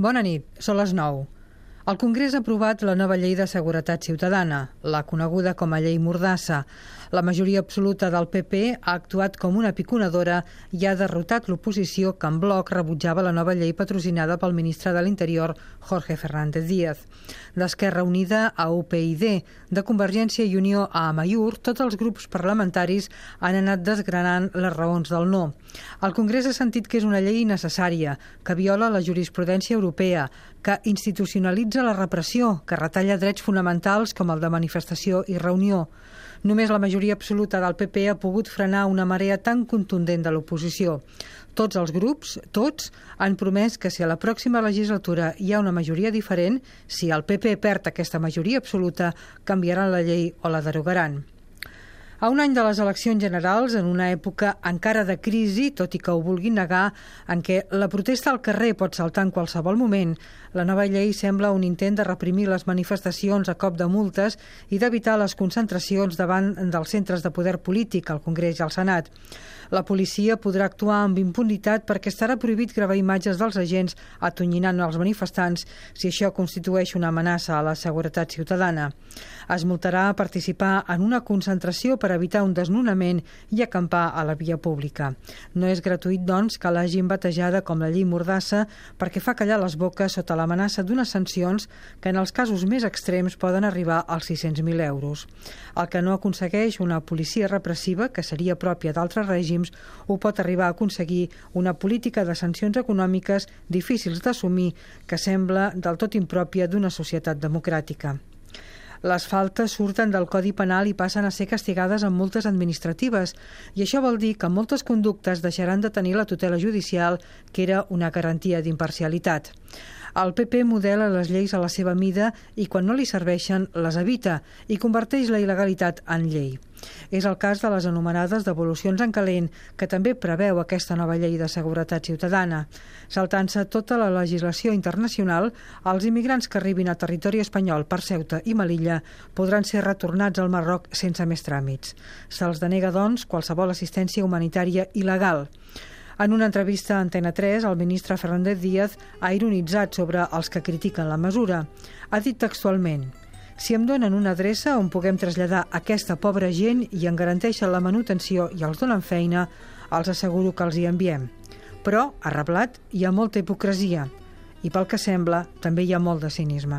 Bona nit, són les 9. El Congrés ha aprovat la nova llei de seguretat ciutadana, la coneguda com a llei Mordassa. La majoria absoluta del PP ha actuat com una piconadora i ha derrotat l'oposició que en bloc rebutjava la nova llei patrocinada pel ministre de l'Interior, Jorge Fernández Díaz. D'Esquerra Unida a UPyD, de Convergència i Unió a Amaiur, tots els grups parlamentaris han anat desgranant les raons del no. El Congrés ha sentit que és una llei necessària, que viola la jurisprudència europea, que institucionalitza la repressió, que retalla drets fonamentals com el de manifestació i reunió. Només la majoria absoluta del PP ha pogut frenar una marea tan contundent de l'oposició. Tots els grups, tots, han promès que si a la pròxima legislatura hi ha una majoria diferent, si el PP perd aquesta majoria absoluta, canviaran la llei o la derogaran. A un any de les eleccions generals, en una època encara de crisi, tot i que ho vulguin negar, en què la protesta al carrer pot saltar en qualsevol moment, la nova llei sembla un intent de reprimir les manifestacions a cop de multes i d'evitar les concentracions davant dels centres de poder polític, al Congrés i al Senat. La policia podrà actuar amb impunitat perquè estarà prohibit gravar imatges dels agents atonyinant els manifestants si això constitueix una amenaça a la seguretat ciutadana. Es multarà a participar en una concentració per evitar un desnonament i acampar a la via pública. No és gratuït, doncs, que l'hagin batejada com la llei Mordassa perquè fa callar les boques sota l'amenaça d'unes sancions que en els casos més extrems poden arribar als 600.000 euros. El que no aconsegueix una policia repressiva, que seria pròpia d'altres règims ho pot arribar a aconseguir una política de sancions econòmiques difícils d'assumir que sembla del tot impròpia d'una societat democràtica. Les faltes surten del Codi Penal i passen a ser castigades amb multes administratives i això vol dir que moltes conductes deixaran de tenir la tutela judicial, que era una garantia d'imparcialitat. El PP modela les lleis a la seva mida i quan no li serveixen les evita i converteix la il·legalitat en llei. És el cas de les anomenades devolucions en calent, que també preveu aquesta nova llei de seguretat ciutadana. Saltant-se tota la legislació internacional, els immigrants que arribin a territori espanyol per Ceuta i Melilla podran ser retornats al Marroc sense més tràmits. Se'ls denega, doncs, qualsevol assistència humanitària il·legal. En una entrevista a Antena 3, el ministre Fernández Díaz ha ironitzat sobre els que critiquen la mesura. Ha dit textualment si em donen una adreça on puguem traslladar aquesta pobra gent i en garanteixen la manutenció i els donen feina, els asseguro que els hi enviem. Però, ha reblat, hi ha molta hipocresia i pel que sembla també hi ha molt de cinisme.